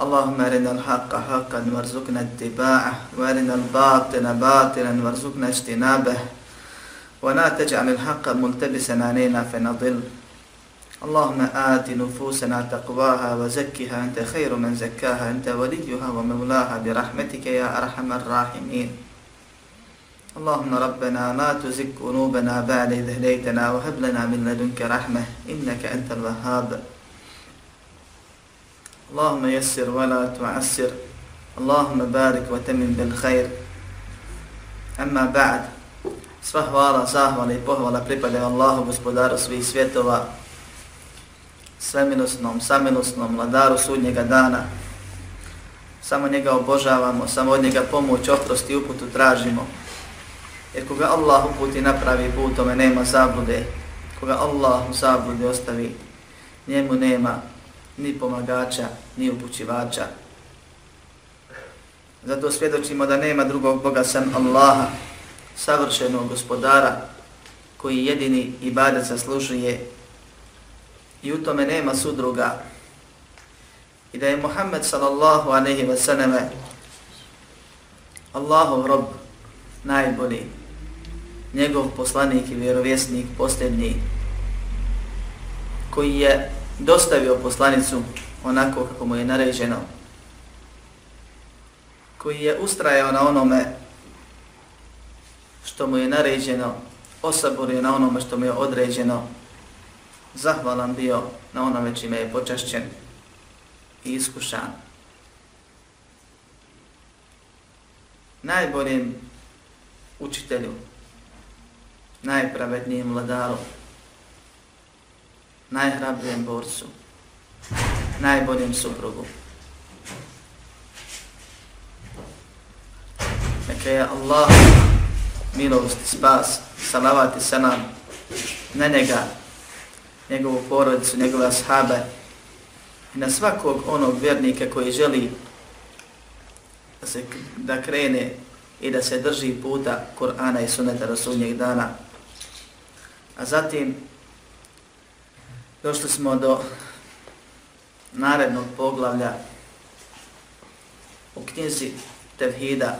اللهم أرنا الحق حقا وارزقنا اتباعه وأرنا الباطل باطلا وارزقنا اجتنابه. ولا تجعل الحق ملتبسا علينا فنضل. اللهم آت نفوسنا تقواها وزكها أنت خير من زكاها أنت وليها ومولاها برحمتك يا أرحم الراحمين. اللهم ربنا لا تزك قلوبنا بعد إذ هديتنا وهب لنا من لدنك رحمة إنك أنت الوهاب. اللهم يسر ولا تعسر اللهم بارك وتمن بالخير أما بعد Sva hvala, zahvala i pohvala pripadaju Allahu, gospodaru svih svjetova, svemilosnom, samilosnom, vladaru sudnjega dana. Samo njega obožavamo, samo od njega pomoć, oprost i uputu tražimo. Jer koga Allah uputi napravi put, tome nema zablude. Koga Allah u zablude ostavi, njemu nema ni pomagača, ni upućivača. Zato svjedočimo da nema drugog Boga sam Allaha, savršenog gospodara, koji jedini ibadet zaslužuje i u tome nema sudruga. I da je Muhammed sallallahu aleyhi ve sallame Allahov rob najbolji, njegov poslanik i vjerovjesnik posljednji, koji je dostavio poslanicu onako kako mu je naređeno, koji je ustrajao na onome što mu je naređeno, osaborio na onome što mu je određeno, zahvalan bio na onome čime je počašćen i iskušan. Najboljem učitelju, najpravednijem vladaru, najhrabrijem borcu, najboljem suprugu. Neka je Allah milost, spas, salavat i salam na njega, njegovu porodicu, njegove ashabe i na svakog onog vjernika koji želi da se da krene i da se drži puta Kur'ana i Sunneta Rasulnjeg dana. A zatim došli smo do narednog poglavlja u knjizi Tevhida,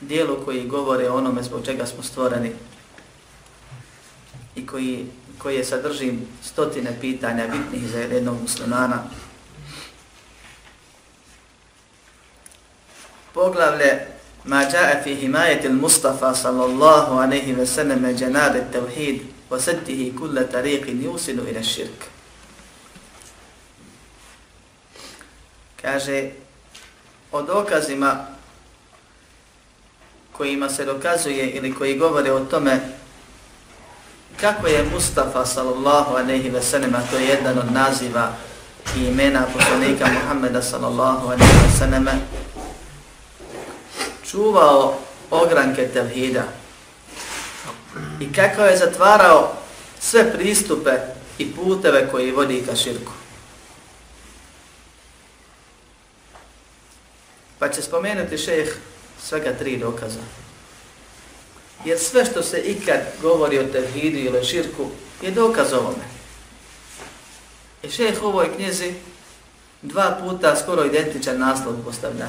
dijelu koji govore o onome zbog čega smo stvoreni i koji, koji je sadrži stotine pitanja bitnih za jednog muslimana. Poglavlje ma ja'a fi himayati al-Mustafa sallallahu alayhi wa sallam janad at-tauhid وسده كل طريق يوصل إلى الشرك. Kaže o dokazima kojima se dokazuje ili koji govore o tome kako je Mustafa sallallahu aleyhi ve sellem, a to je jedan od naziva i imena poslanika Muhammeda sallallahu aleyhi ve sellem, čuvao ogranke tevhida i kako je zatvarao sve pristupe i puteve koji vodi ka širku. Pa će spomenuti šejh svega tri dokaza. Jer sve što se ikad govori o tevhidu ili širku je dokaz ovome. I šejh u ovoj knjizi dva puta skoro identičan naslov postavlja.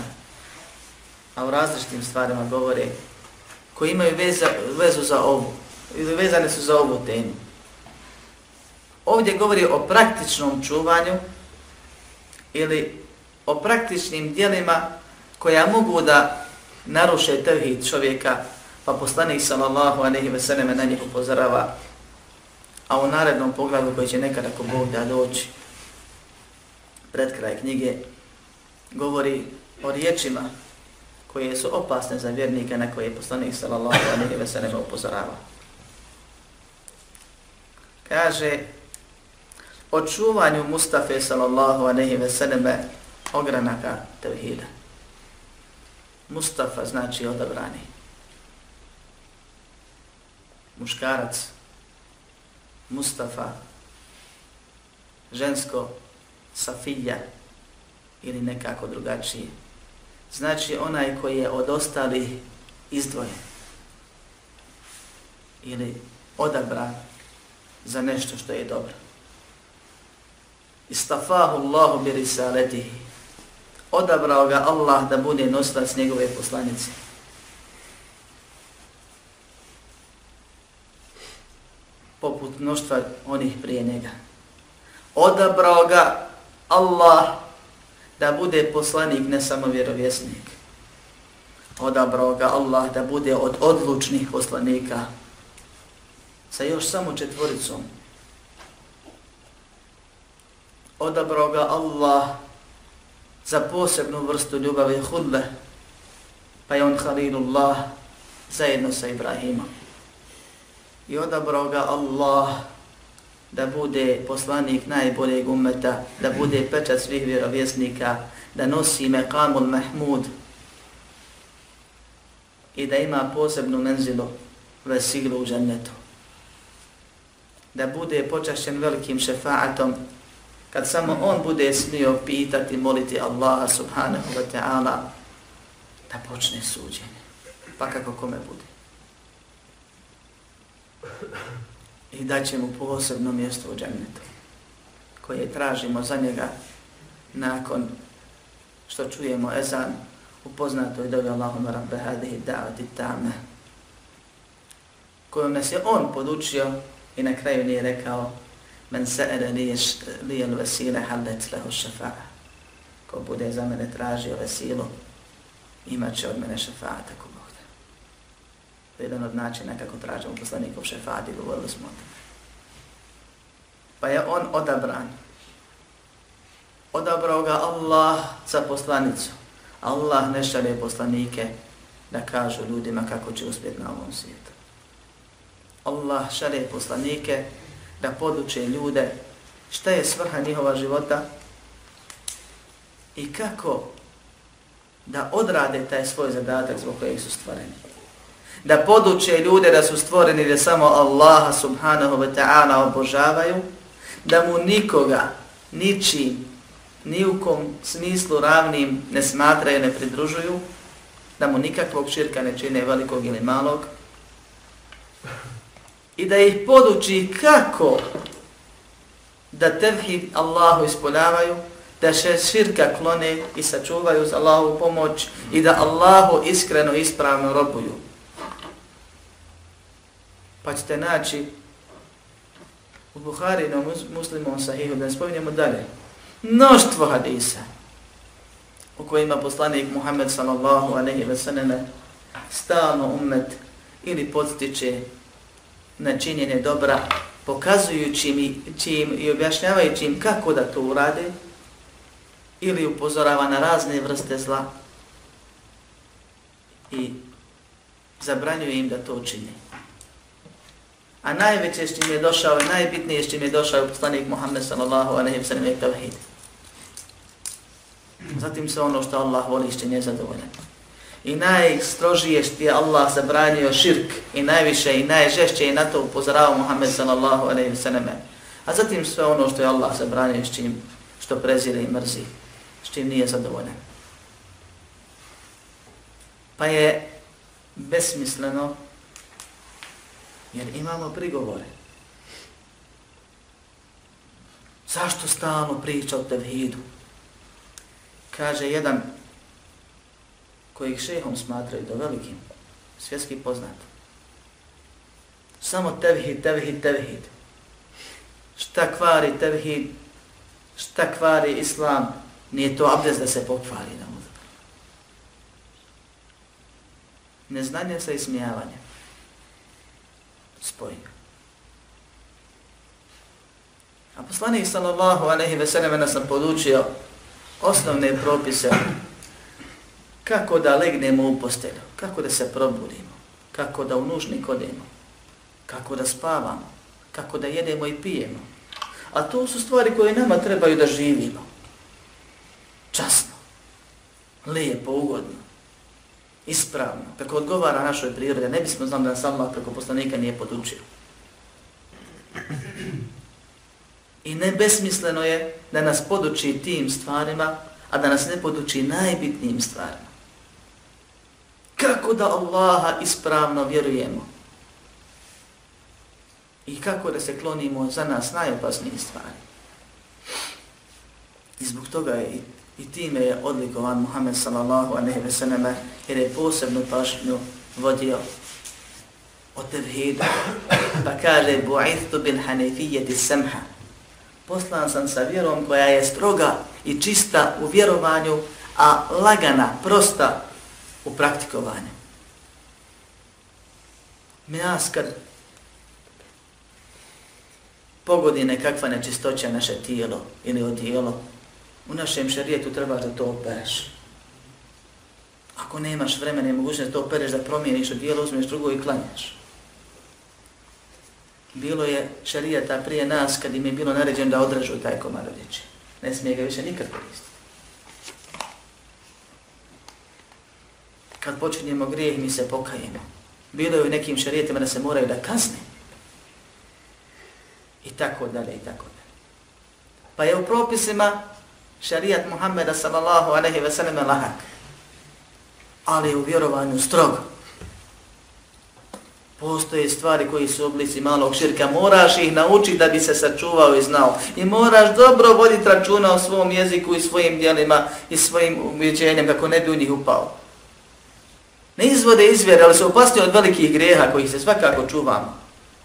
A u različitim stvarima govore koji imaju veza, vezu za ovu vezane su za ovu temu. Ovdje govori o praktičnom čuvanju ili o praktičnim dijelima koja mogu da naruše tevhid čovjeka Pa poslanik sallallahu alejhi ve sellem na njih upozorava. A u narednom pogledu koji će nekad ako Bog da doći pred kraj knjige govori o riječima koje su opasne za vjernika na koje je poslanik sallallahu alejhi ve sellem upozorava. Kaže očuvanju Mustafa sallallahu alejhi ve selleme ogranaka tevhida. Mustafa znači odabrani. Muškarac, Mustafa, žensko, Safilja ili nekako drugačije. Znači onaj koji je od ostalih izdvojen ili odabran za nešto što je dobro. Istafahu Allahu bi risaletihi. Odabrao ga Allah da bude nosilac njegove poslanice. Poput mnoštva onih prije njega. Odabrao ga Allah da bude poslanik, ne samo vjerovjesnik. Odabrao ga Allah da bude od odlučnih poslanika sa još samo četvoricom. Odabrao ga Allah za posebnu vrstu ljubavi hudle, pa je on Halilullah zajedno sa Ibrahimom. I odabrao ga Allah da bude poslanik najboljeg ummeta, da bude pečat svih vjerovjesnika, da nosi meqamul mahmud i da ima posebnu menzilu vesilu u džennetu da bude počašćen velikim šefaatom, kad samo on bude smio pitati, moliti Allaha subhanahu wa ta'ala, da počne suđenje. Pa kako kome bude. I da će mu posebno mjesto u džennetu, koje tražimo za njega nakon što čujemo ezan u poznatoj dobi Allahuma rabbe hadihi da'ati ta'me, kojom nas je on podučio I na kraju nije rekao men sa'ala li al wasila halat lahu shafa'a. Ko bude za mene tražio vesilu, imat će od mene šefaat ako Bog da. To je jedan od načina kako tražimo poslanikov šefaat i govorili smo o tome. Pa je on odabran. Odabrao ga Allah za poslanicu. Allah ne šalje poslanike da kažu ljudima kako će uspjeti na ovom svijetu. Allah šalje poslanike da poduče ljude šta je svrha njihova života i kako da odrade taj svoj zadatak zbog kojeg su stvoreni. Da poduče ljude da su stvoreni da samo Allaha subhanahu wa ta'ala obožavaju, da mu nikoga, ničim, ni u kom smislu ravnim ne smatraju, ne pridružuju, da mu nikakvog širka ne čine velikog ili malog, i da ih poduči kako da tevhid Allahu ispoljavaju, da se širka klone i sačuvaju za Allahu pomoć i da Allahu iskreno i ispravno robuju. Pa ćete naći u Buhari na muslimom sahihu, da ne spominjemo dalje, mnoštvo hadisa u kojima poslanik Muhammed sallallahu aleyhi ve sallam stalno umet ili podstiče na činjenje dobra, pokazujući im, čim i objašnjavajući im kako da to urade, ili upozorava na razne vrste zla i zabranjuje im da to učine. A najveće s čim je došao i najbitnije s čim je došao poslanik Muhammed sallallahu alaihi wa sallam je tavhid. Zatim se ono što Allah voli i što je zadovoljan i najstrožije što je Allah zabranio širk i najviše i najžešće i na to upozorao Muhammed sallallahu alaihi sallam. A zatim sve ono što je Allah zabranio s čim što prezire i mrzi, s čim nije zadovoljan. Pa je besmisleno jer imamo prigovore. Zašto stalno priča o tevhidu? Kaže jedan kojih šehom smatraju do velikim, svjetski poznat. Samo tevhid, tevhid, tevhid. Šta kvari tevhid, šta kvari islam, nije to abdes da se pokvari na. Neznanje sa ismijavanjem. Spojim. A poslanik sallallahu aleyhi ve sallam nas nam podučio osnovne propise kako da legnemo u postelju, kako da se probudimo, kako da u nužnik odemo, kako da spavamo, kako da jedemo i pijemo. A to su stvari koje nama trebaju da živimo. Časno. Lijepo, ugodno. Ispravno. Kako odgovara našoj prirode. Ne bismo znam da nas Allah preko poslanika nije podučio. I ne besmisleno je da nas poduči tim stvarima, a da nas ne poduči najbitnijim stvarima. Kako da Allaha ispravno vjerujemo? I kako da se klonimo za nas najopasnije stvari? I zbog toga je i, i time je odlikovan Muhammed sallallahu aleyhi ve selleme jer je posebnu pašnju vodio o tevhidu. Pa kaže, bu'ithu bil hanefijeti samha. Poslan sam sa vjerom koja je stroga i čista u vjerovanju, a lagana, prosta u praktikovanju. Mi nas kad pogodi nekakva nečistoća naše tijelo ili odijelo, u našem šarijetu treba da to opereš. Ako nemaš vremena i mogućnost da to opereš, da promijeniš odijelo, uzmeš drugo i klanjaš. Bilo je šarijeta prije nas kad im je bilo naređeno da odražu taj komad odjeće. Ne smije ga više nikad koristiti. Kad počinjemo grijeh, mi se pokajemo. Bilo je u nekim šarijetima da se moraju da kazne. I tako dalje, i tako dalje. Pa je u propisima šarijat Muhammeda sallallahu aleyhi ve sellem lahak. Ali u vjerovanju strogo. Postoje stvari koji su oblici malog širka, moraš ih naučiti da bi se sačuvao i znao. I moraš dobro voditi računa o svom jeziku i svojim dijelima i svojim uvjeđenjem kako ne bi u njih upao. Ne izvode izvjere, ali su opasni od velikih greha koji se svakako čuvamo.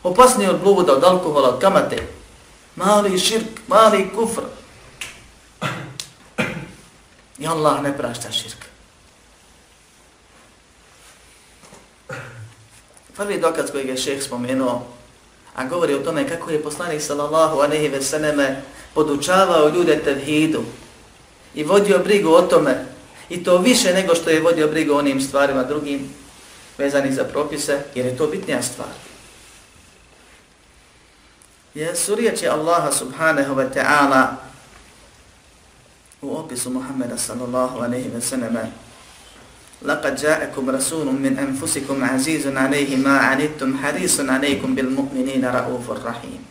Opasni od bluda, od alkohola, od kamate. Mali širk, mali kufr. I Allah ne prašta širk. Prvi dokaz koji je šeh spomenuo, a govori o tome kako je poslanik sallallahu anehi ve seneme podučavao ljude tevhidu i vodio brigu o tome i to više nego što je vodio brigu o onim stvarima drugim vezani za propise, jer je to bitnija stvar. Je su riječi Allaha subhanahu wa ta'ala u opisu Muhammeda sallallahu anehi ve seneme لقد جاءكم رسول من أنفسكم عزيز عليه ما عنتم حريص عليكم بالمؤمنين رؤوف الرحيم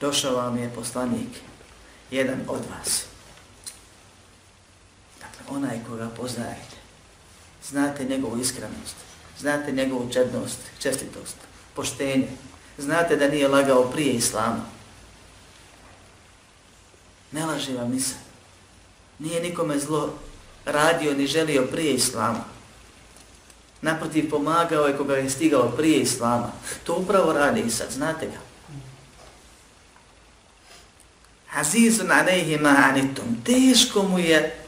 Došao vam je poslanik, jedan od vas. Onaj koga poznajete. Znate njegovu iskrenost, znate njegovu čednost, čestitost, poštenje. Znate da nije lagao prije Islama. Ne laži vam nisam. Nije nikome zlo radio ni želio prije Islama. Naprotiv, pomagao je koga je stigao prije Islama. To upravo radi i sad, znate ga. Azizun alejhi ma anitum. Teško mu je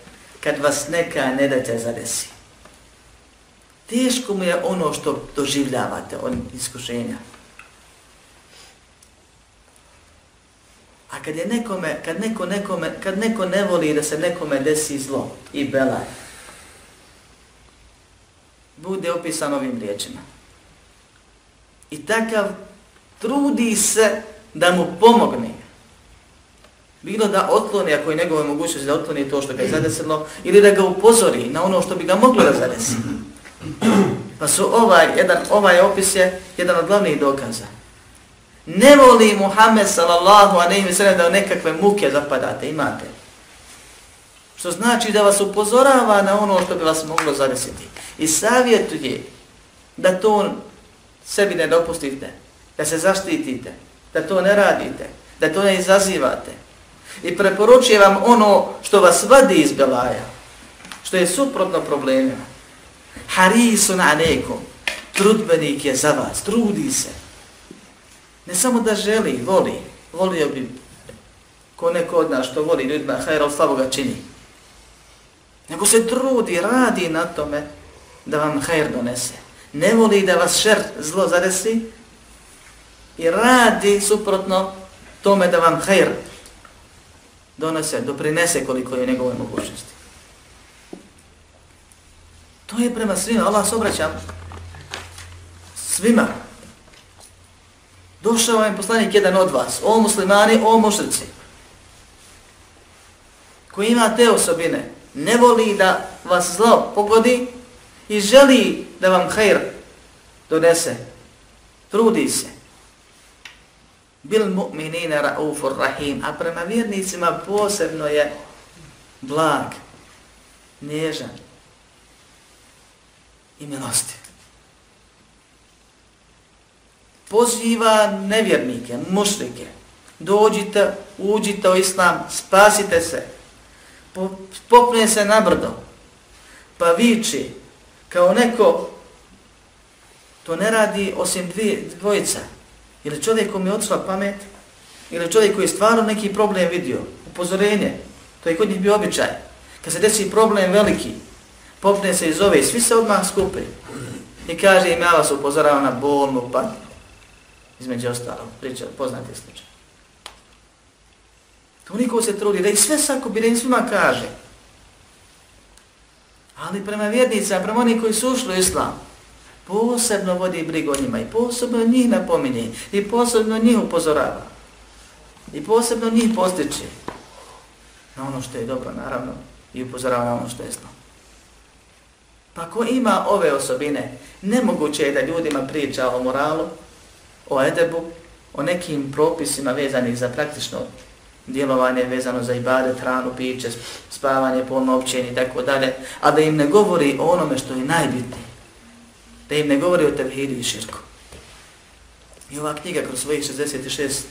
kad vas neka ne daće zadesi. Teško mu je ono što doživljavate, on iskušenja. A kad je nekome, kad neko nekome, kad neko ne voli da se nekome desi zlo i belaj, bude opisan ovim riječima. I takav trudi se da mu pomogne. Bilo da otkloni, ako je njegove mogućnosti da otkloni to što ga je zadesilo, ili da ga upozori na ono što bi ga moglo da zadesi. Pa su ovaj, jedan, ovaj opis je jedan od glavnih dokaza ne voli Muhammed sallallahu a ne ime sredem da nekakve muke zapadate, imate. Što znači da vas upozorava na ono što bi vas moglo zadesiti. I savjetuje da to sebi ne dopustite, da se zaštitite, da to ne radite, da to ne izazivate. I preporučuje vam ono što vas vadi iz Belaja, što je suprotno problemima. Harisun anekom, trudbenik je za vas, trudi se. Ne samo da želi, voli, volio bi ko neko od nas što voli ljudima, hajra slavo ga čini. Nego se trudi, radi na tome da vam hajr donese. Ne voli da vas šer zlo zadesi i radi suprotno tome da vam hajr donese, doprinese koliko je njegove mogućnosti. To je prema svima, Allah se obraća svima. Došao je poslanik jedan od vas, o muslimani, o mušrici, koji ima te osobine, ne voli da vas zlo pogodi i želi da vam hajr donese, trudi se. Bil mu'minina ra'ufur rahim, a prema vjernicima posebno je blag, nježan i milostiv. Poziva nevjernike, mušlike, dođite, uđite u islam, spasite se, popne se na brdo, pa viči, kao neko, to ne radi osim dvije, dvojica, ili čovjek kom je odšla pamet, ili čovjek koji je stvarno neki problem vidio, upozorenje, to je kod njih bio običaj. Kad se desi problem veliki, popne se iz ove, svi se odmah skupi. I kaže im, ja vas upozoravam na bolnu patnju. Između ostalog, priča, poznate slučaj. Toliko se trudi da i sve sakupi, da im svima kaže. Ali prema vjernicama, prema oni koji su ušli u islam, posebno vodi brigu o njima i posebno njih napominje i posebno njih upozorava. I posebno njih postiče na ono što je dobro, naravno, i upozorava na ono što je zlo. Pa ko ima ove osobine, nemoguće je da ljudima priča o moralu, o edebu, o nekim propisima vezanih za praktično djelovanje vezano za ibade, hranu, piće, spavanje, polno općenje i tako dalje, a da im ne govori o onome što je najbitnije. Da im ne govori o tevhidu i širku. I ova knjiga kroz svojih 66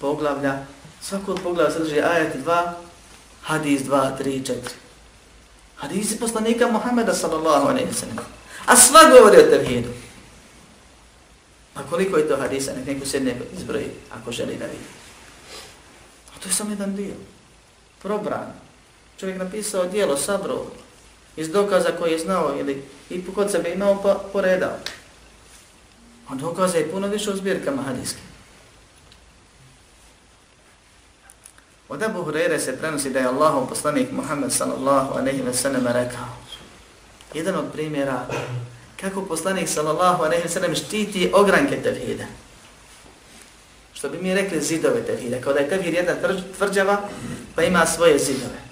poglavlja, svako od poglavlja sadrži ajet 2, hadis 2, 3, 4. Hadisi poslanika Muhammeda sallallahu alaihi sallam. A sva govori o tevhidu. A koliko je to hadisa, nek neko sedne izbroji, ako želi da vidi. A to je samo jedan dio. Probran. Čovjek napisao dijelo, sabro, iz dokaza koji je znao ili i kod sebe imao pa poredao. A dokaza je puno više u zbirkama hadijske. Od Abu Hurere se prenosi da je Allahov poslanik Muhammed sallallahu aleyhi ve sellem rekao jedan od primjera kako poslanik sallallahu aleyhi ve sellem štiti ogranke tevhida. Što bi mi rekli zidove tevhida, kao da je tevhid jedna tvrđava pa ima svoje zidove.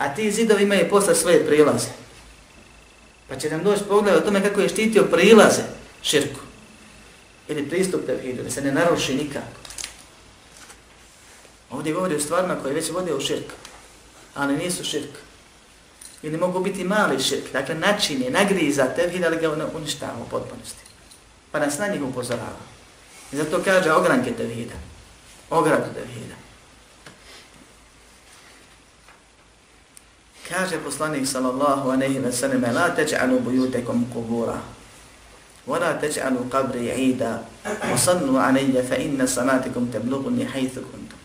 A ti zidovi imaju posle svoje prilaze. Pa će nam doći pogled o tome kako je štitio prilaze širku. Ili pristup tevhidu, da se ne naruši nikako. Ovdje govori o stvarima koje već vode u širk, ali nisu širk. Ili mogu biti mali širk, dakle način je, nagriza tevhid, ali ga uništava u potpunosti. Pa nas na njih upozorava. I zato kaže ogranke tevhida, ogradu tevhida. Kaže poslanik sallallahu alejhi ve sellem: "La taj'alu buyutakum qubura." ولا تجعلوا قبري عيدا وصلوا علي فإن صلاتكم تبلغني haythu kuntum."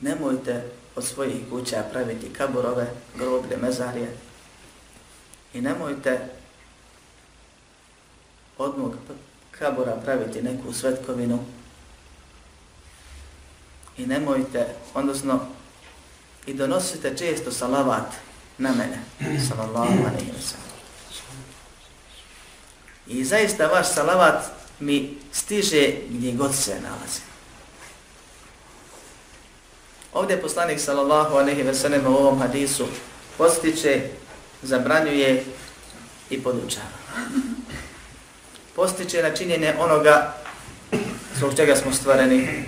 Nemojte od svojih kuća praviti kaburove, groblje, mezarije i nemojte od mog kabura praviti neku svetkovinu i nemojte, odnosno i donosite često salavat na mene, sallallahu alaihi wa sallam. I zaista vaš salavat mi stiže gdje god se nalazi. Ovdje poslanik sallallahu alaihi ve sellem u ovom hadisu postiče, zabranjuje i podučava. Postiče na činjenje onoga zbog čega smo stvoreni.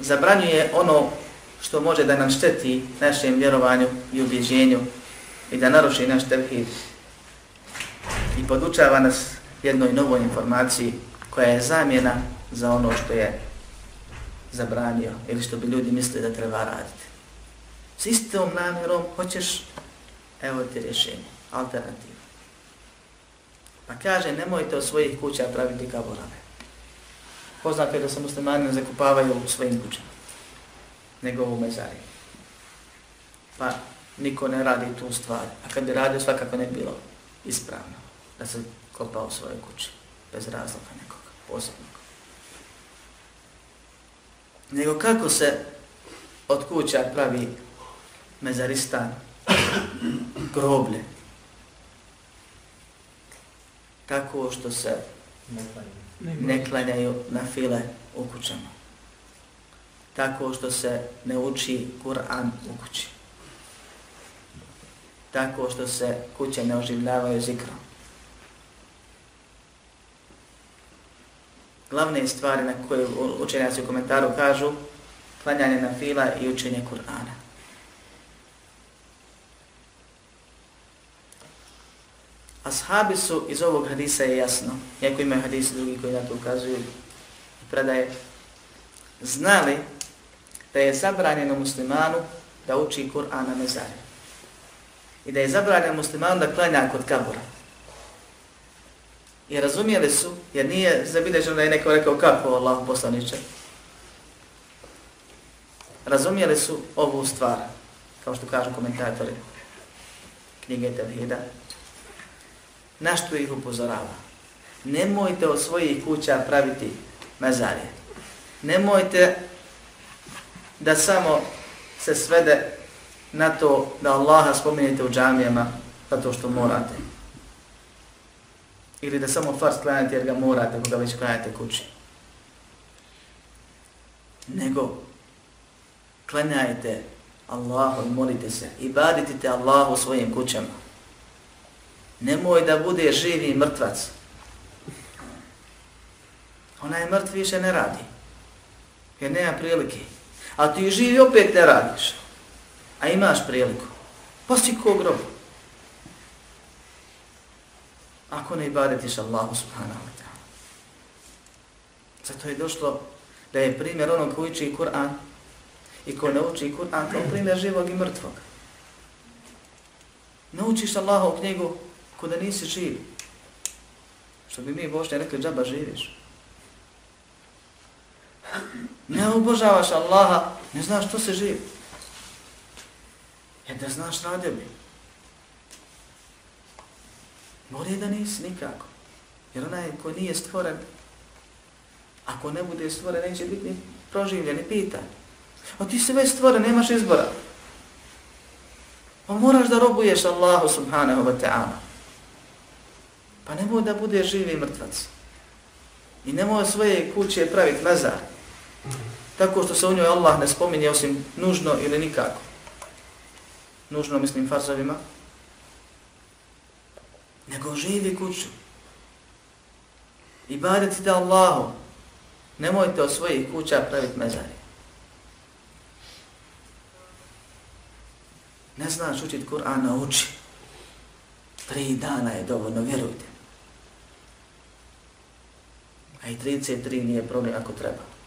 Zabranjuje ono što može da nam šteti našem vjerovanju i ubjeđenju i da naruši naš tevhid. I podučava nas jednoj novoj informaciji koja je zamjena za ono što je zabranio ili što bi ljudi mislili da treba raditi. S istom namjerom hoćeš, evo ti rješenje, alternativa. Pa kaže, nemojte od svojih kuća praviti kaborane. Poznato je da se muslimani zakupavaju u svojim kućama, nego u mezari. Pa niko ne radi tu stvar. A kad bi radio, svakako ne bilo ispravno da se kopa u svojoj kući, bez razloga nekog posebnog nego kako se od kuća pravi mezaristan, groblje. tako što se ne klanjaju na file u kućama. Tako što se ne uči Kur'an u kući. Tako što se kuće ne oživljavaju zikrom. Glavne stvari na koje učenjaci u komentaru kažu klanjanje na fila i učenje Kur'ana. Ashabi su iz ovog hadisa je jasno, iako imaju hadisi drugi koji na to ukazuju i predaje, znali da je zabranjeno muslimanu da uči Kur'an na mezari. I da je zabranjeno muslimanu da klanja kod kabura. I razumijeli su, jer nije zabilježeno da je neko rekao kako Allah poslaniče. Razumijeli su ovu stvar, kao što kažu komentatori knjige Tevhida, na što ih upozorava. Nemojte od svojih kuća praviti mezarje. Nemojte da samo se svede na to da Allaha spominjete u džamijama zato što morate. Ili da samo fars klanjate jer ga morate koga već klanjate kući. Nego klanjajte Allahu i molite se i baditite Allahu svojim kućama. Nemoj da bude živi mrtvac. Onaj mrtvi više ne radi. Jer nema prilike. A ti živi opet ne radiš. A imaš priliku. Pa si ko grob. Ako ne ibadetiš Allahu subhanahu wa ta'ala. Zato je došlo da je primjer onog koji uči Kur'an i ko ne uči Kur'an kao primjer živog i mrtvog. Naučiš Allahu knjigu ko da nisi živ. Što bi mi Bošnje rekli, džaba živiš. Ne obožavaš Allaha, ne znaš što se živi. Jer da znaš radio bi. Bolje da nisi nikako. Jer onaj ko nije stvoren, ako ne bude stvoren, neće biti ni proživljen, ni pitan. A ti se već stvoren, nemaš izbora. Pa moraš da robuješ Allahu subhanahu wa ta'ala. Pa nemoj da bude živi mrtvac. I nemoj svoje kuće praviti mazar. Tako što se u njoj Allah ne spominje osim nužno ili nikako. Nužno mislim farzovima. Nego živi kuću. I badetite Allahu. Nemojte od svojih kuća praviti mezari. Ne znaš učiti Kur'an, nauči. Tri dana je dovoljno, vjerujte. A i 33 nije problem ako treba.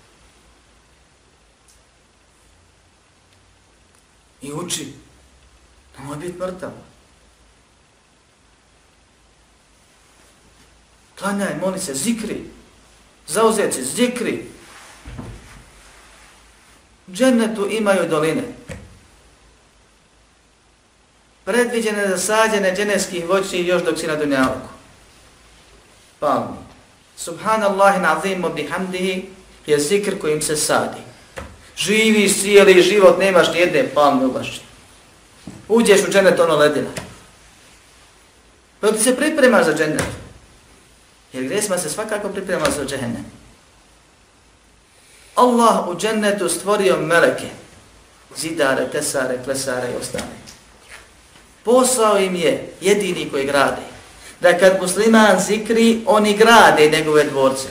I uči. Nemoj biti mrtav. Klanjaj, moli se, zikri. Zauzeci, zikri. Džennetu imaju doline. Predviđene za sađene dženevskih voći još dok si na dunjavku. Palmi. Subhanallahi nazimu bihamdihi je zikr kojim se sadi. Živi cijeli život, nemaš ni jedne palme u. Uđeš u džennet ono ledina. Pa ti se pripremaš za džennet. Jer gresma se svakako priprema za džennet. Allah u džennetu stvorio meleke. Zidare, tesare, klesare i ostale. Posao im je jedini koji grade. da kad musliman zikri, oni grade njegove dvorce.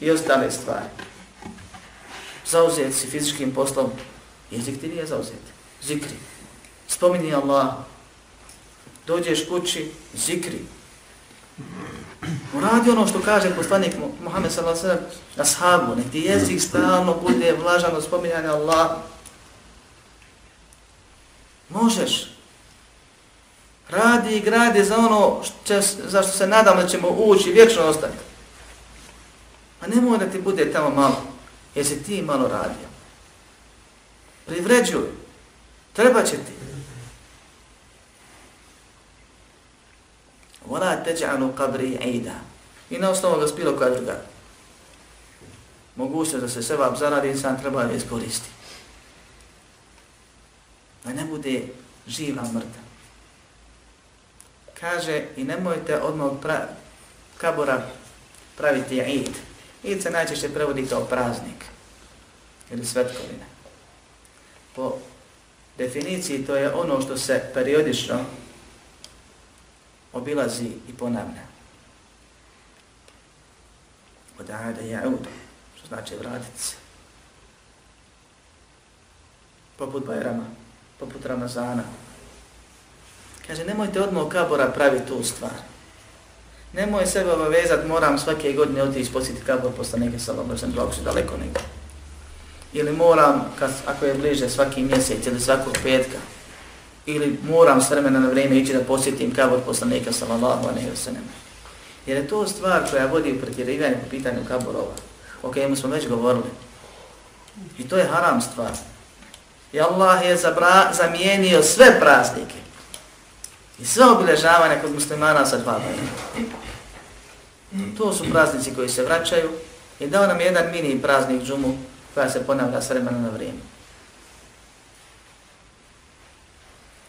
I ostale stvari. Zauzet si fizičkim poslom, jezik ti nije zauzet. Zikri. Spomini Allah. Dođeš kući, zikri. Uradi ono što kaže poslanik Muhammed sallallahu alaihi wa ashabu, nek ti jezik stalno bude vlažan od spominjanja Allah. Možeš, radi i gradi za ono što, za što se nadamo da ćemo ući vječno ostati. A ne mora da ti bude tamo malo, Jesi ti malo radio. Privređuj, treba će ti. Vola teđanu kabri ida. I na osnovu ga spilo koja druga. Mogućnost da se sevap zaradi, insan treba da iskoristi. Da ne bude živa mrtav. kaže i nemojte odmah pra, kabura praviti id. Id se najčešće prevodi kao praznik ili svetkovina. Po definiciji to je ono što se periodično obilazi i ponavlja. Od ajda jaudu, što znači vratiti se. Poput Bajrama, poput Ramazana. Kaže, nemojte odmah u kabora praviti tu stvar. Nemoj sebe obavezat, moram svake godine otići posjetiti kabor posle neke salom, jer sam dlako su daleko negdje. Ili moram, kad, ako je bliže svaki mjesec ili svakog petka, ili moram s vremena na vrijeme ići da posjetim kabor poslanika sallallahu alejhi wa sallam. Jer je to stvar koja vodi u pretjerivanje po pitanju kaborova, o kojemu smo već govorili. I to je haram stvar. I Allah je zabra, zamijenio sve praznike i sve obilježavanje kod muslimana sa dva dana. To su praznici koji se vraćaju i dao nam jedan mini praznik džumu koja se ponavlja s vremena na vrijeme.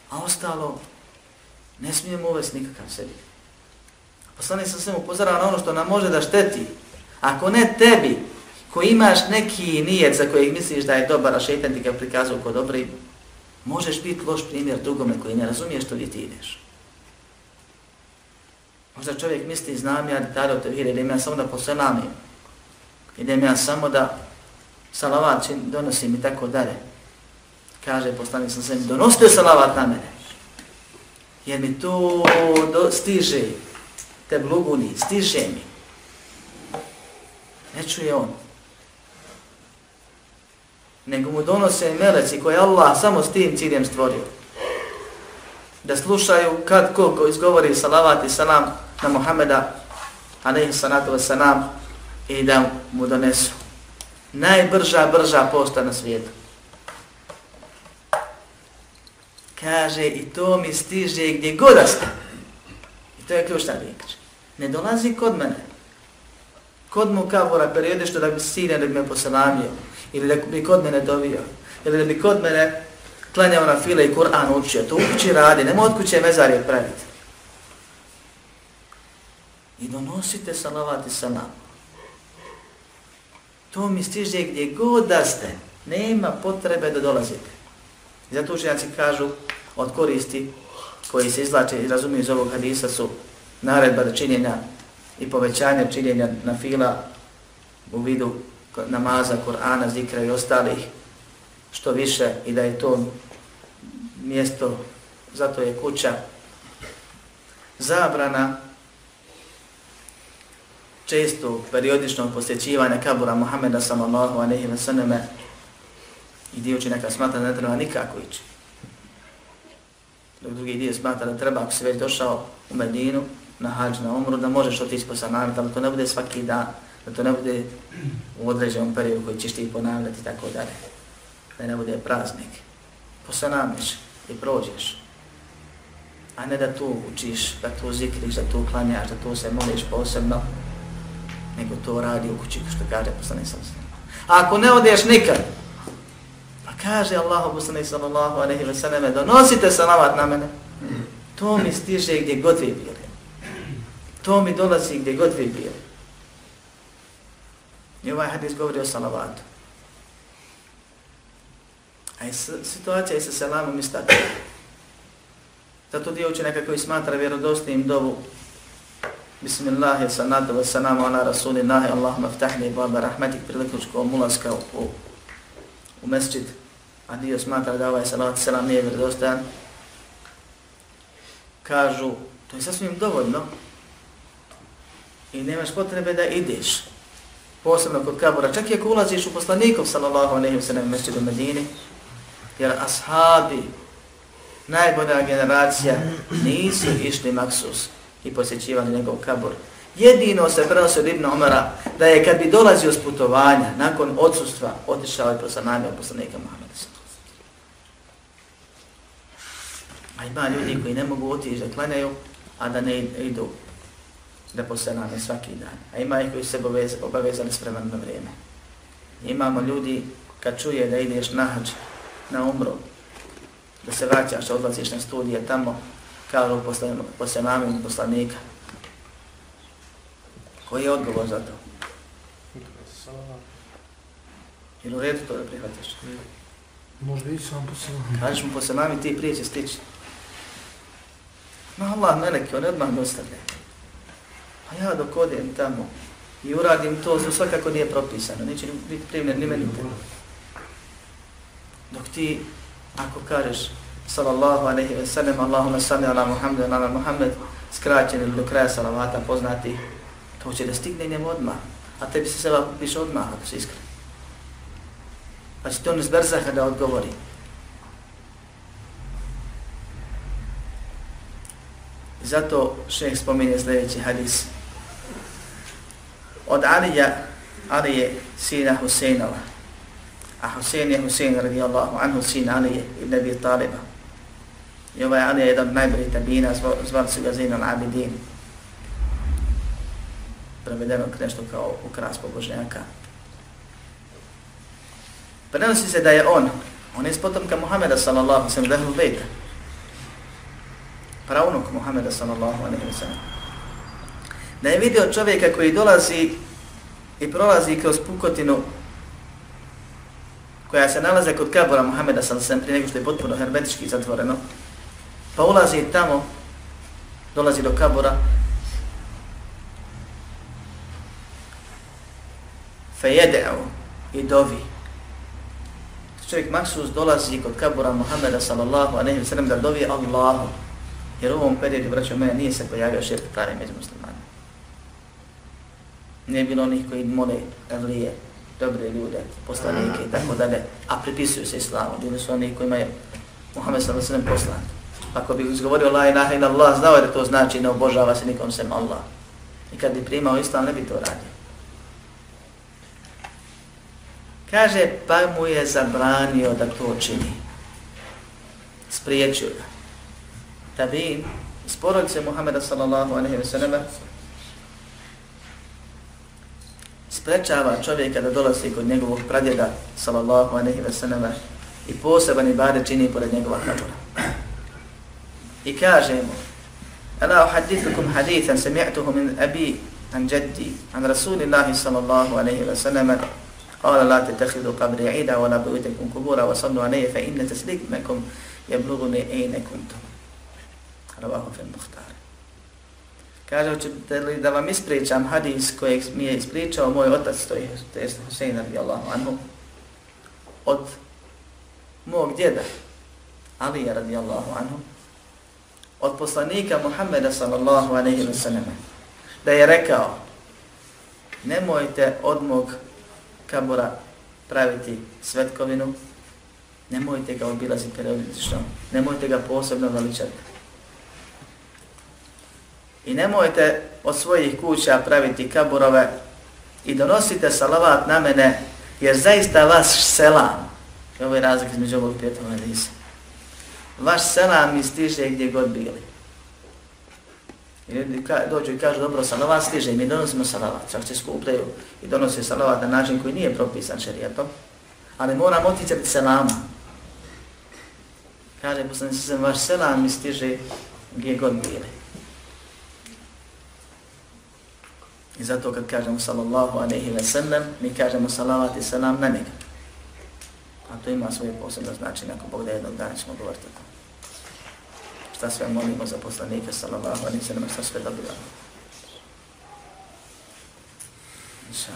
A ostalo, ne smijemo uvesti nikakav sebi. Poslani sam sve upozorao na ono što nam može da šteti. Ako ne tebi, koji imaš neki nijet za kojeg misliš da je dobar, a šeitan ti ga prikazao kod dobri, možeš biti loš primjer drugome koji ne razumije što ti ideš. Možda čovjek misli, znam ja detalje o tevhire, idem ja samo da poselamim. Idem ja samo da salavat donosim i tako dalje kaže poslanik sam sebi, donosite salavat na mene. Jer mi to do, stiže, te bluguni, stiže mi. Ne čuje on. Nego mu donose meleci koje Allah samo s tim ciljem stvorio. Da slušaju kad ko, ko izgovori salavat i salam na Muhammeda, alaihi salatu wasalam i da mu donesu. Najbrža, brža posta na svijetu. kaže i to mi stiže gdje god da ste. I to je ključna riječ. Ne dolazi kod mene. Kod mu kabura periode što da bi sine da bi me poselamio. Ili da bi kod mene dovio. Ili da bi kod mene klanjao na file i Kur'an učio. To u kući radi. nema od kuće mezarje praviti. I donosite salavat i salam. To mi stiže gdje god da ste. Nema potrebe da dolazite. I zato učenjaci kažu od koristi koji se izlače i razumiju iz ovog hadisa su naredba da činjenja i povećanje činjenja na fila u vidu namaza, Kur'ana, zikra i ostalih što više i da je to mjesto, zato je kuća zabrana često periodičnog posjećivanja kabura Muhammeda sallallahu aleyhi wa sallam i dio će neka da ne treba nikako ići dok drugi dio smatra da treba, ako si već došao u Medinu, na hađ, na umru, da možeš otići po sanami, da to ne bude svaki dan, da to ne bude u određenom periodu koji ćeš ti ponavljati i tako dalje. Da ne bude praznik. Posanamiš i prođeš. A ne da tu učiš, da tu zikriš, da tu klanjaš, da tu se moliš posebno, nego to radi u kući, što kaže poslani sam se. A ako ne odeš nikad, pa kaže Allah poslanik sallallahu alejhi ve selleme donosite salavat na mene. To mi stiže gdje god vi bili. To mi dolazi gdje god vi bili. I ovaj hadis govori o salavatu. A i situacija je sa selamom ista. Zato dio učenjaka koji smatra vjerodostojnim dovu Bismillah, sanatu wa sanamu ala rasulillahi, Allahumma ftahni baba rahmatik prilikom školom ulaska u, u mesčid. A dio smatra da ovaj salat selam nije vjerodostojan, kažu, to je sasvim dovoljno i nemaš potrebe da ideš, posebno kod kabura, čak i ako ulaziš u poslanikov sallallahu alaihi wa sallam u Medini, jer ashabi, najbolja generacija, nisu išli maksus i posjećivali njegov kabur. Jedino se prenosi od Ibn Omara da je kad bi dolazio s putovanja nakon odsustva otišao i prosanamio poslanika Muhammeda. A ima ljudi koji ne mogu otići da klanjaju, a da ne idu da poselane svaki dan. A ima ih koji se obavezali s vremenom na vrijeme. Imamo ljudi kad čuje da ideš na hađ, na umru, da se vraćaš, odlaziš na studije tamo, kažu posle, posle mamin poslanika. Koji je odgovor za to? Ili u redu to da prihvatiš? Možda i sam po sebi. Kažeš mu posle mami ti prije će stići. No Allah meleki, on odmah dostavlja. A ja dok odem tamo i uradim to, to svakako nije propisano, neće biti primjer ni meni. Dok ti, ako kažeš, sallallahu alaihi wa sallam, Allahumma salli ala Muhammed, ala Muhammed, skraćen ili do kraja salavata poznati, to će da stigne njemu odmah. A tebi se seba piše odmah, ako se iskren. Pa će ti on iz Berzaha da odgovori. Zato šeheh spominje sljedeći hadis. Od Alija, Alije, sina Huseinova, a Husein je Husein radijallahu anhu sin Alije ibn Abi Taliba. I ovaj Ali je jedan od najboljih tabina, zvali su ga Zain al-Abidin. Prevedeno nešto kao ukras pobožnjaka. Prenosi se da je on, on je iz potomka Muhammeda sallallahu sallam, Dehlu Bejta. Pravnuk Muhammeda sallallahu alaihi wa sallam. Da je vidio čovjeka koji dolazi i prolazi kroz pukotinu koja se nalaze kod kabora Muhammeda sallallahu alaihi sallam prije nego što je potpuno hermetički zatvoreno. Pa ulazi tamo, dolazi do kabura, fe i dovi. Čovjek maksus dolazi kod kabura Muhammeda sallallahu alaihi wa sallam da dovi Allahu. Jer u ovom periodu, braćo moje, nije se pojavio širk pravi među muslimani. Nije bilo onih koji mole evlije, dobre ljude, poslanike i tako dalje, a pripisuju se islamu. Bili su oni kojima je Muhammed sallallahu alaihi wa sallam poslan. Ako bi izgovorio la ilaha ila Allah, znao je da to znači ne obožava se nikom sem Allah. I kad bi primao islam, ne bi to radio. Kaže, pa mu je zabranio da to čini. Spriječio ga. Tabin, iz porodice Muhammeda sallallahu alaihi wa sallam, sprečava čovjeka da dolazi kod njegovog pradjeda sallallahu alaihi wa sallam i poseban ibadet čini pored njegova kabura I kaže mu, Ala uhadithukum hadithan sami'tuhu min abi an jaddi an rasulillahi sallallahu alaihi wa sallam قال لا تتخذوا قبري عيدا ولا بيوتكم قبورا وصلوا علي فإن تسليمكم يبلغني أين كنتم رواه في المختار Kaže, hoćete li da vam ispričam hadis kojeg mi je ispričao moj otac, to je, to je Husein radijallahu anhu, od mog djeda, Alija radijallahu anhu, od poslanika Muhammeda sallallahu alaihi wa sallam, da je rekao, nemojte od mog kabura praviti svetkovinu, nemojte ga obilaziti periodično, nemojte ga posebno veličati. I nemojte od svojih kuća praviti kaburove i donosite salavat na mene, jer zaista vaš selam, i ovo je razlik između ovog pjetova Elisa, vaš selam mi stiže gdje god bili. I ljudi dođu i kažu, dobro, salavat stiže i mi donosimo salavat. Čak se skupljaju i donose salavat na način koji nije propisan šarijetom, Ali moram oticati selama. Kaže, poslani se vaš selam mi stiže gdje god bili. I zato kad kažemo sallallahu alaihi wa sallam, mi kažemo salavat i salam na njega. A to ima svoje posebno značenje, ako Bog da jednog dana ćemo govoriti o šta sve molimo za poslanike, sallallahu alaihi sallam, šta sve dobivamo. Inša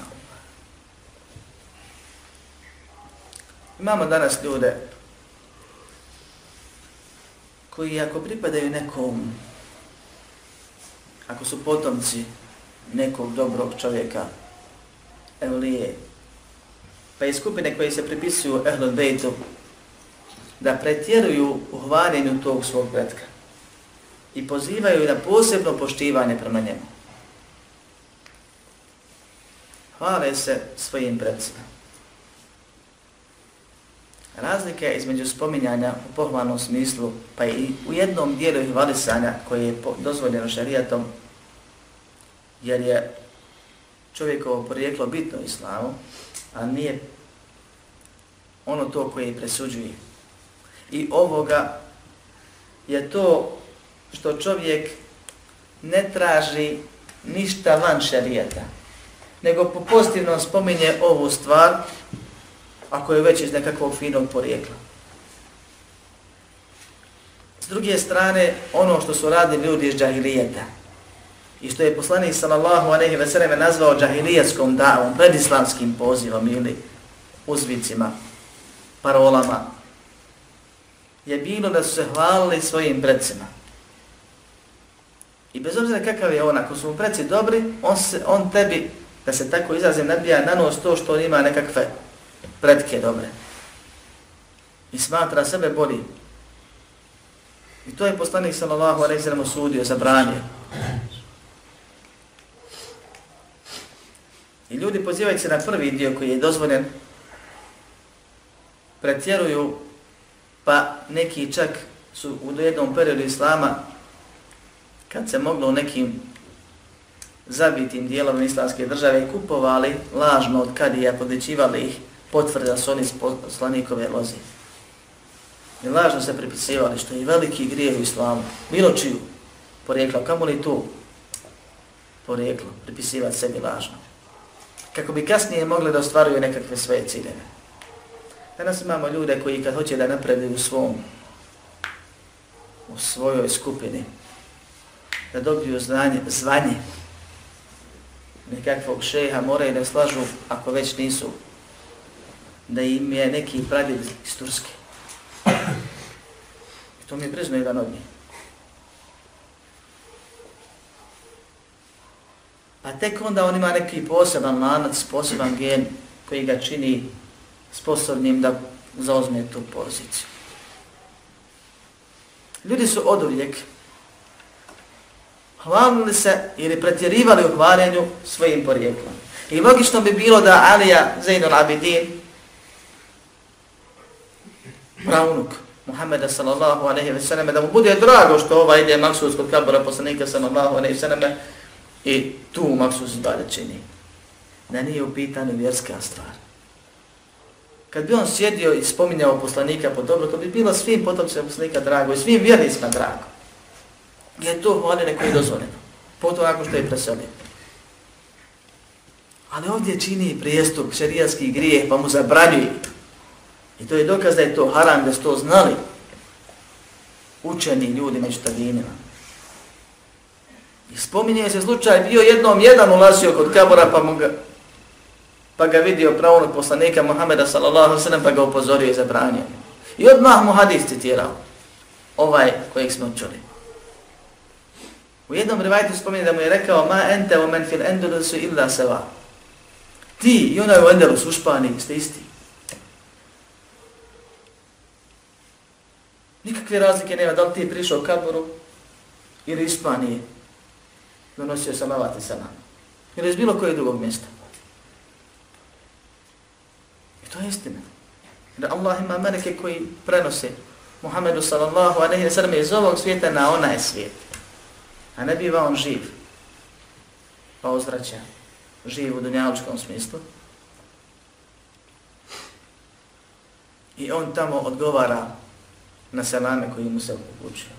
Imamo danas ljude koji ako pripadaju nekom, ako su potomci nekog dobrog čovjeka, evlije, pa i skupine koje se pripisuju Ehlul Bejtu, da pretjeruju u hvaljenju tog svog pretka i pozivaju na posebno poštivanje prema njemu. Hvale se svojim predsima. Razlika je između spominjanja u pohvalnom smislu, pa i u jednom dijelu hvalisanja koje je dozvoljeno šarijatom, jer je čovjekovo porijeklo bitno islamu, a nije ono to koje presuđuje. I ovoga je to što čovjek ne traži ništa van šarijeta, nego po pozitivnom spominje ovu stvar, ako je već iz nekakvog finog porijekla. S druge strane, ono što su radili ljudi iz džahilijeta, i što je poslanik sallallahu alejhi ve selleme nazvao džahilijetskom davom, predislamskim pozivom ili uzvicima, parolama, je bilo da su se hvalili svojim predsima. I bez obzira kakav je on, ako su mu preci dobri, on, se, on tebi, da se tako izrazim, nabija na nos to što on ima nekakve predke dobre. I smatra sebe bolji. I to je poslanik sallallahu alejhi ve sellem osudio, zabranio. I ljudi pozivaju se na prvi dio koji je dozvoljen, pretjeruju, pa neki čak su u jednom periodu Islama, kad se moglo u nekim zabitim dijelovima islamske države kupovali lažno od kadija, podličivali ih, potvrde da su oni poslanikove lozi. I lažno se pripisivali, što je veliki grijeh u islamu. Bilo čiju porijekla, kamo li tu porijeklo, pripisivati sebi lažno kako bi kasnije mogli da ostvaruju nekakve svoje ciljeve. Danas imamo ljude koji kad hoće da napreduju u svom, u svojoj skupini, da dobiju znanje, zvanje nekakvog šeha, moraju da slažu, ako već nisu, da im je neki pradjed iz Turske. I to mi je prizno jedan od njih. Pa tek onda on ima neki poseban lanac, poseban gen koji ga čini sposobnim da zauzme tu poziciju. Ljudi su od uvijek hvalili se ili pretjerivali u hvaljenju svojim porijeklom. I logično bi bilo da Alija Zainul Abidin, pravnuk Muhammeda sallallahu aleyhi ve selleme, da mu bude drago što ova ide maksuz kod kabura poslanika sallallahu aleyhi ve selleme, I tu maksus dalje čini. Da nije u pitanju vjerska stvar. Kad bi on sjedio i spominjao poslanika po dobro, to bi bilo svim potomcima poslanika drago i svim vjernicima drago. Je to hvali koje je dozvoljeno. Potom ako što je preselio. Ali ovdje čini prijestup, šerijatski grijeh, pa mu zabranjuje. I to je dokaz da je to haram, da su to znali učeni ljudi među tadinima. I spominje se slučaj, bio jednom jedan ulazio kod kabora pa, mu ga, pa ga vidio pravnog poslanika Muhameda sallallahu sallam pa ga upozorio i zabranio. I odmah mu hadis citirao, ovaj kojeg smo čuli. U jednom rivajtu spominje da mu je rekao ma ente o men fil endulusu illa seva. Ti i onaj u Endelus, u Španiji ste isti. Nikakve razlike nema da li ti prišao u kaboru ili Ispanije donosio salavat i salam. Ili iz bilo kojeg drugog mjesta. I to je istina. Jer Allah ima meleke koji prenose Muhammedu sallallahu alaihi wa sallam iz ovog svijeta na onaj svijet. A ne biva on živ. Pa ozraća. Živ u dunjalučkom smislu. I on tamo odgovara na selame koji mu se upućuje.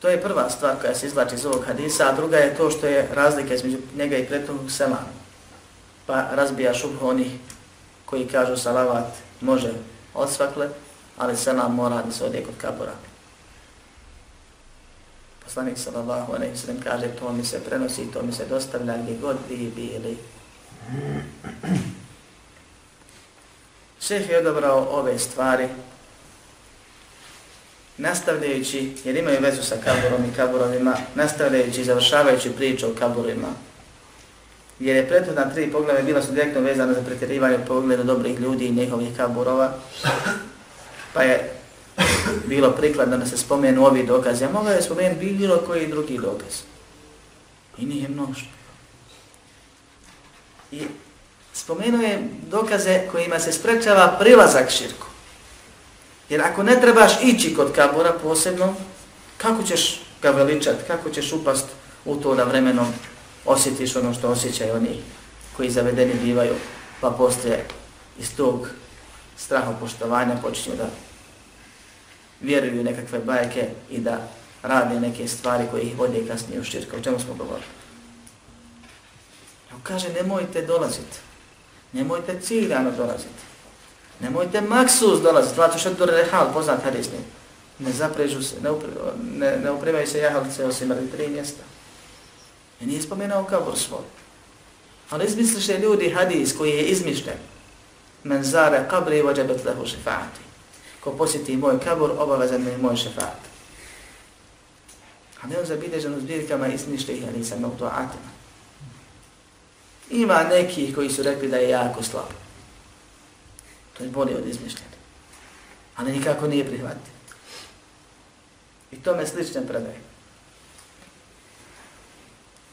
To je prva stvar koja se izvlači iz ovog hadisa, a druga je to što je razlika između njega i prethodnog selama. Pa razbija šubh onih koji kažu salavat može odsvakle, ali selam mora da se odje kod kabora. Poslanik sallallahu alaihi sallam kaže to mi se prenosi, to mi se dostavlja gdje god vi bili. Šeh je odabrao ove stvari nastavljajući, jer imaju vezu sa kaburom i kaburovima, nastavljajući i završavajući priču o kaburima, jer je prethodna tri poglave bila su direktno vezana za pretjerivanje pogleda dobrih ljudi i njihovih kaburova, pa je bilo prikladno da se spomenu ovi dokazi, a mogao je spomenuti bilo koji drugi dokaz. I nije mnoštvo. I spomenuje dokaze kojima se sprečava prilazak širku. Jer ako ne trebaš ići kod kabura posebno, kako ćeš ga veličat, kako ćeš upast u to da vremenom osjetiš ono što osjećaju oni koji zavedeni bivaju, pa poslije iz tog straha poštovanja počinju da vjeruju nekakve bajke i da rade neke stvari koje ih vode kasnije u širka. O čemu smo govorili? On kaže, nemojte dolaziti. Nemojte ciljano dolaziti. Nemojte maksus dolaziti. Zato što je to rehal, poznat hadisni. Ne zaprežu se, ne, upre, ne, ne upremaju se jahalice osim radi tri mjesta. I nije spomenuo kabor svoj. Ali izmisliše ljudi hadis koji je izmišljen. Men zare kabri vođebet lehu šefaati. Ko posjeti moj kabor, obavezan mi moj šefat. A ne on zabilježen u zbirkama izmišljenih ali no to. Ima nekih koji su rekli da je jako slab. To je bolje od izmišljene. Ali nikako nije prihvatio. I tome slične predaje.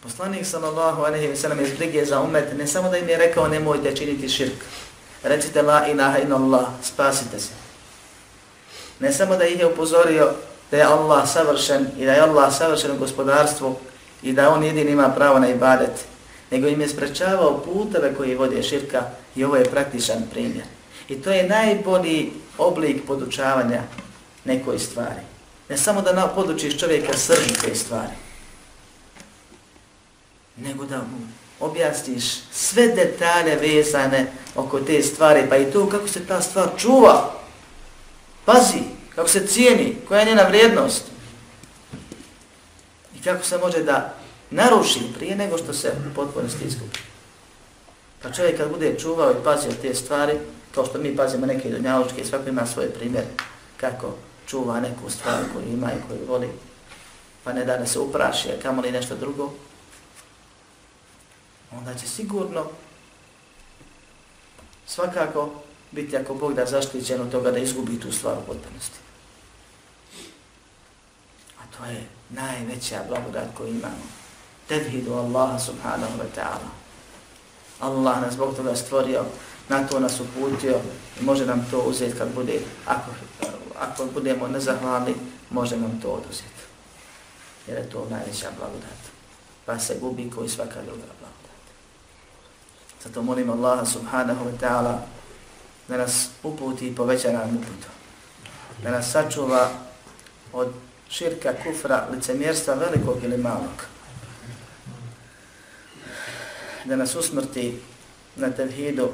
Poslanik sallallahu alejhi ve sellem iz brige za umet ne samo da im je rekao nemojte činiti širk. Recite la ilaha illallah, spasite se. Ne samo da ih je upozorio da je Allah savršen i da je Allah savršen u gospodarstvu i da on jedin ima pravo na ibadet, nego im je sprečavao puteve koji vode širka i ovo je praktičan primjer. I to je najbolji oblik podučavanja nekoj stvari. Ne samo da podučiš čovjeka srži te stvari, nego da mu objasniš sve detalje vezane oko te stvari, pa i to kako se ta stvar čuva, pazi, kako se cijeni, koja je njena vrijednost i kako se može da naruši prije nego što se u potpunosti izgubi. Pa čovjek kad bude čuvao i pazio te stvari, kao što mi pazimo neke donjaločke, svako ima svoj primjer kako čuva neku stvar koju ima i koju voli, pa ne da ne se upraši, a kamo li nešto drugo, onda će sigurno svakako biti ako Bog da zaštićen od toga da izgubi tu stvar u potpunosti. A to je najveća blagodat koju imamo. Tevhidu Allaha subhanahu wa ta'ala. Allah nas zbog toga stvorio, na to nas uputio i može nam to uzeti kad bude, ako, ako budemo nezahvalni, može nam to oduzeti. Jer je to najveća blagodat. Pa se gubi koji svaka druga blagodat. Zato molim Allaha subhanahu wa ta'ala da nas uputi i poveća nam uputu. Da nas sačuva od širka kufra, licemjerstva velikog ili malog. Da nas usmrti na tevhidu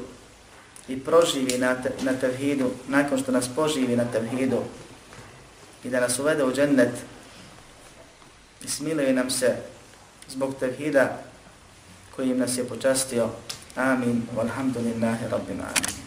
i proživi na, te, na tevhidu nakon što nas poživi na tevhidu i da nas uvede u džennet i smiluje nam se zbog tevhida kojim nas je počastio. Amin. Walhamdulillahi Rabbim. Amin.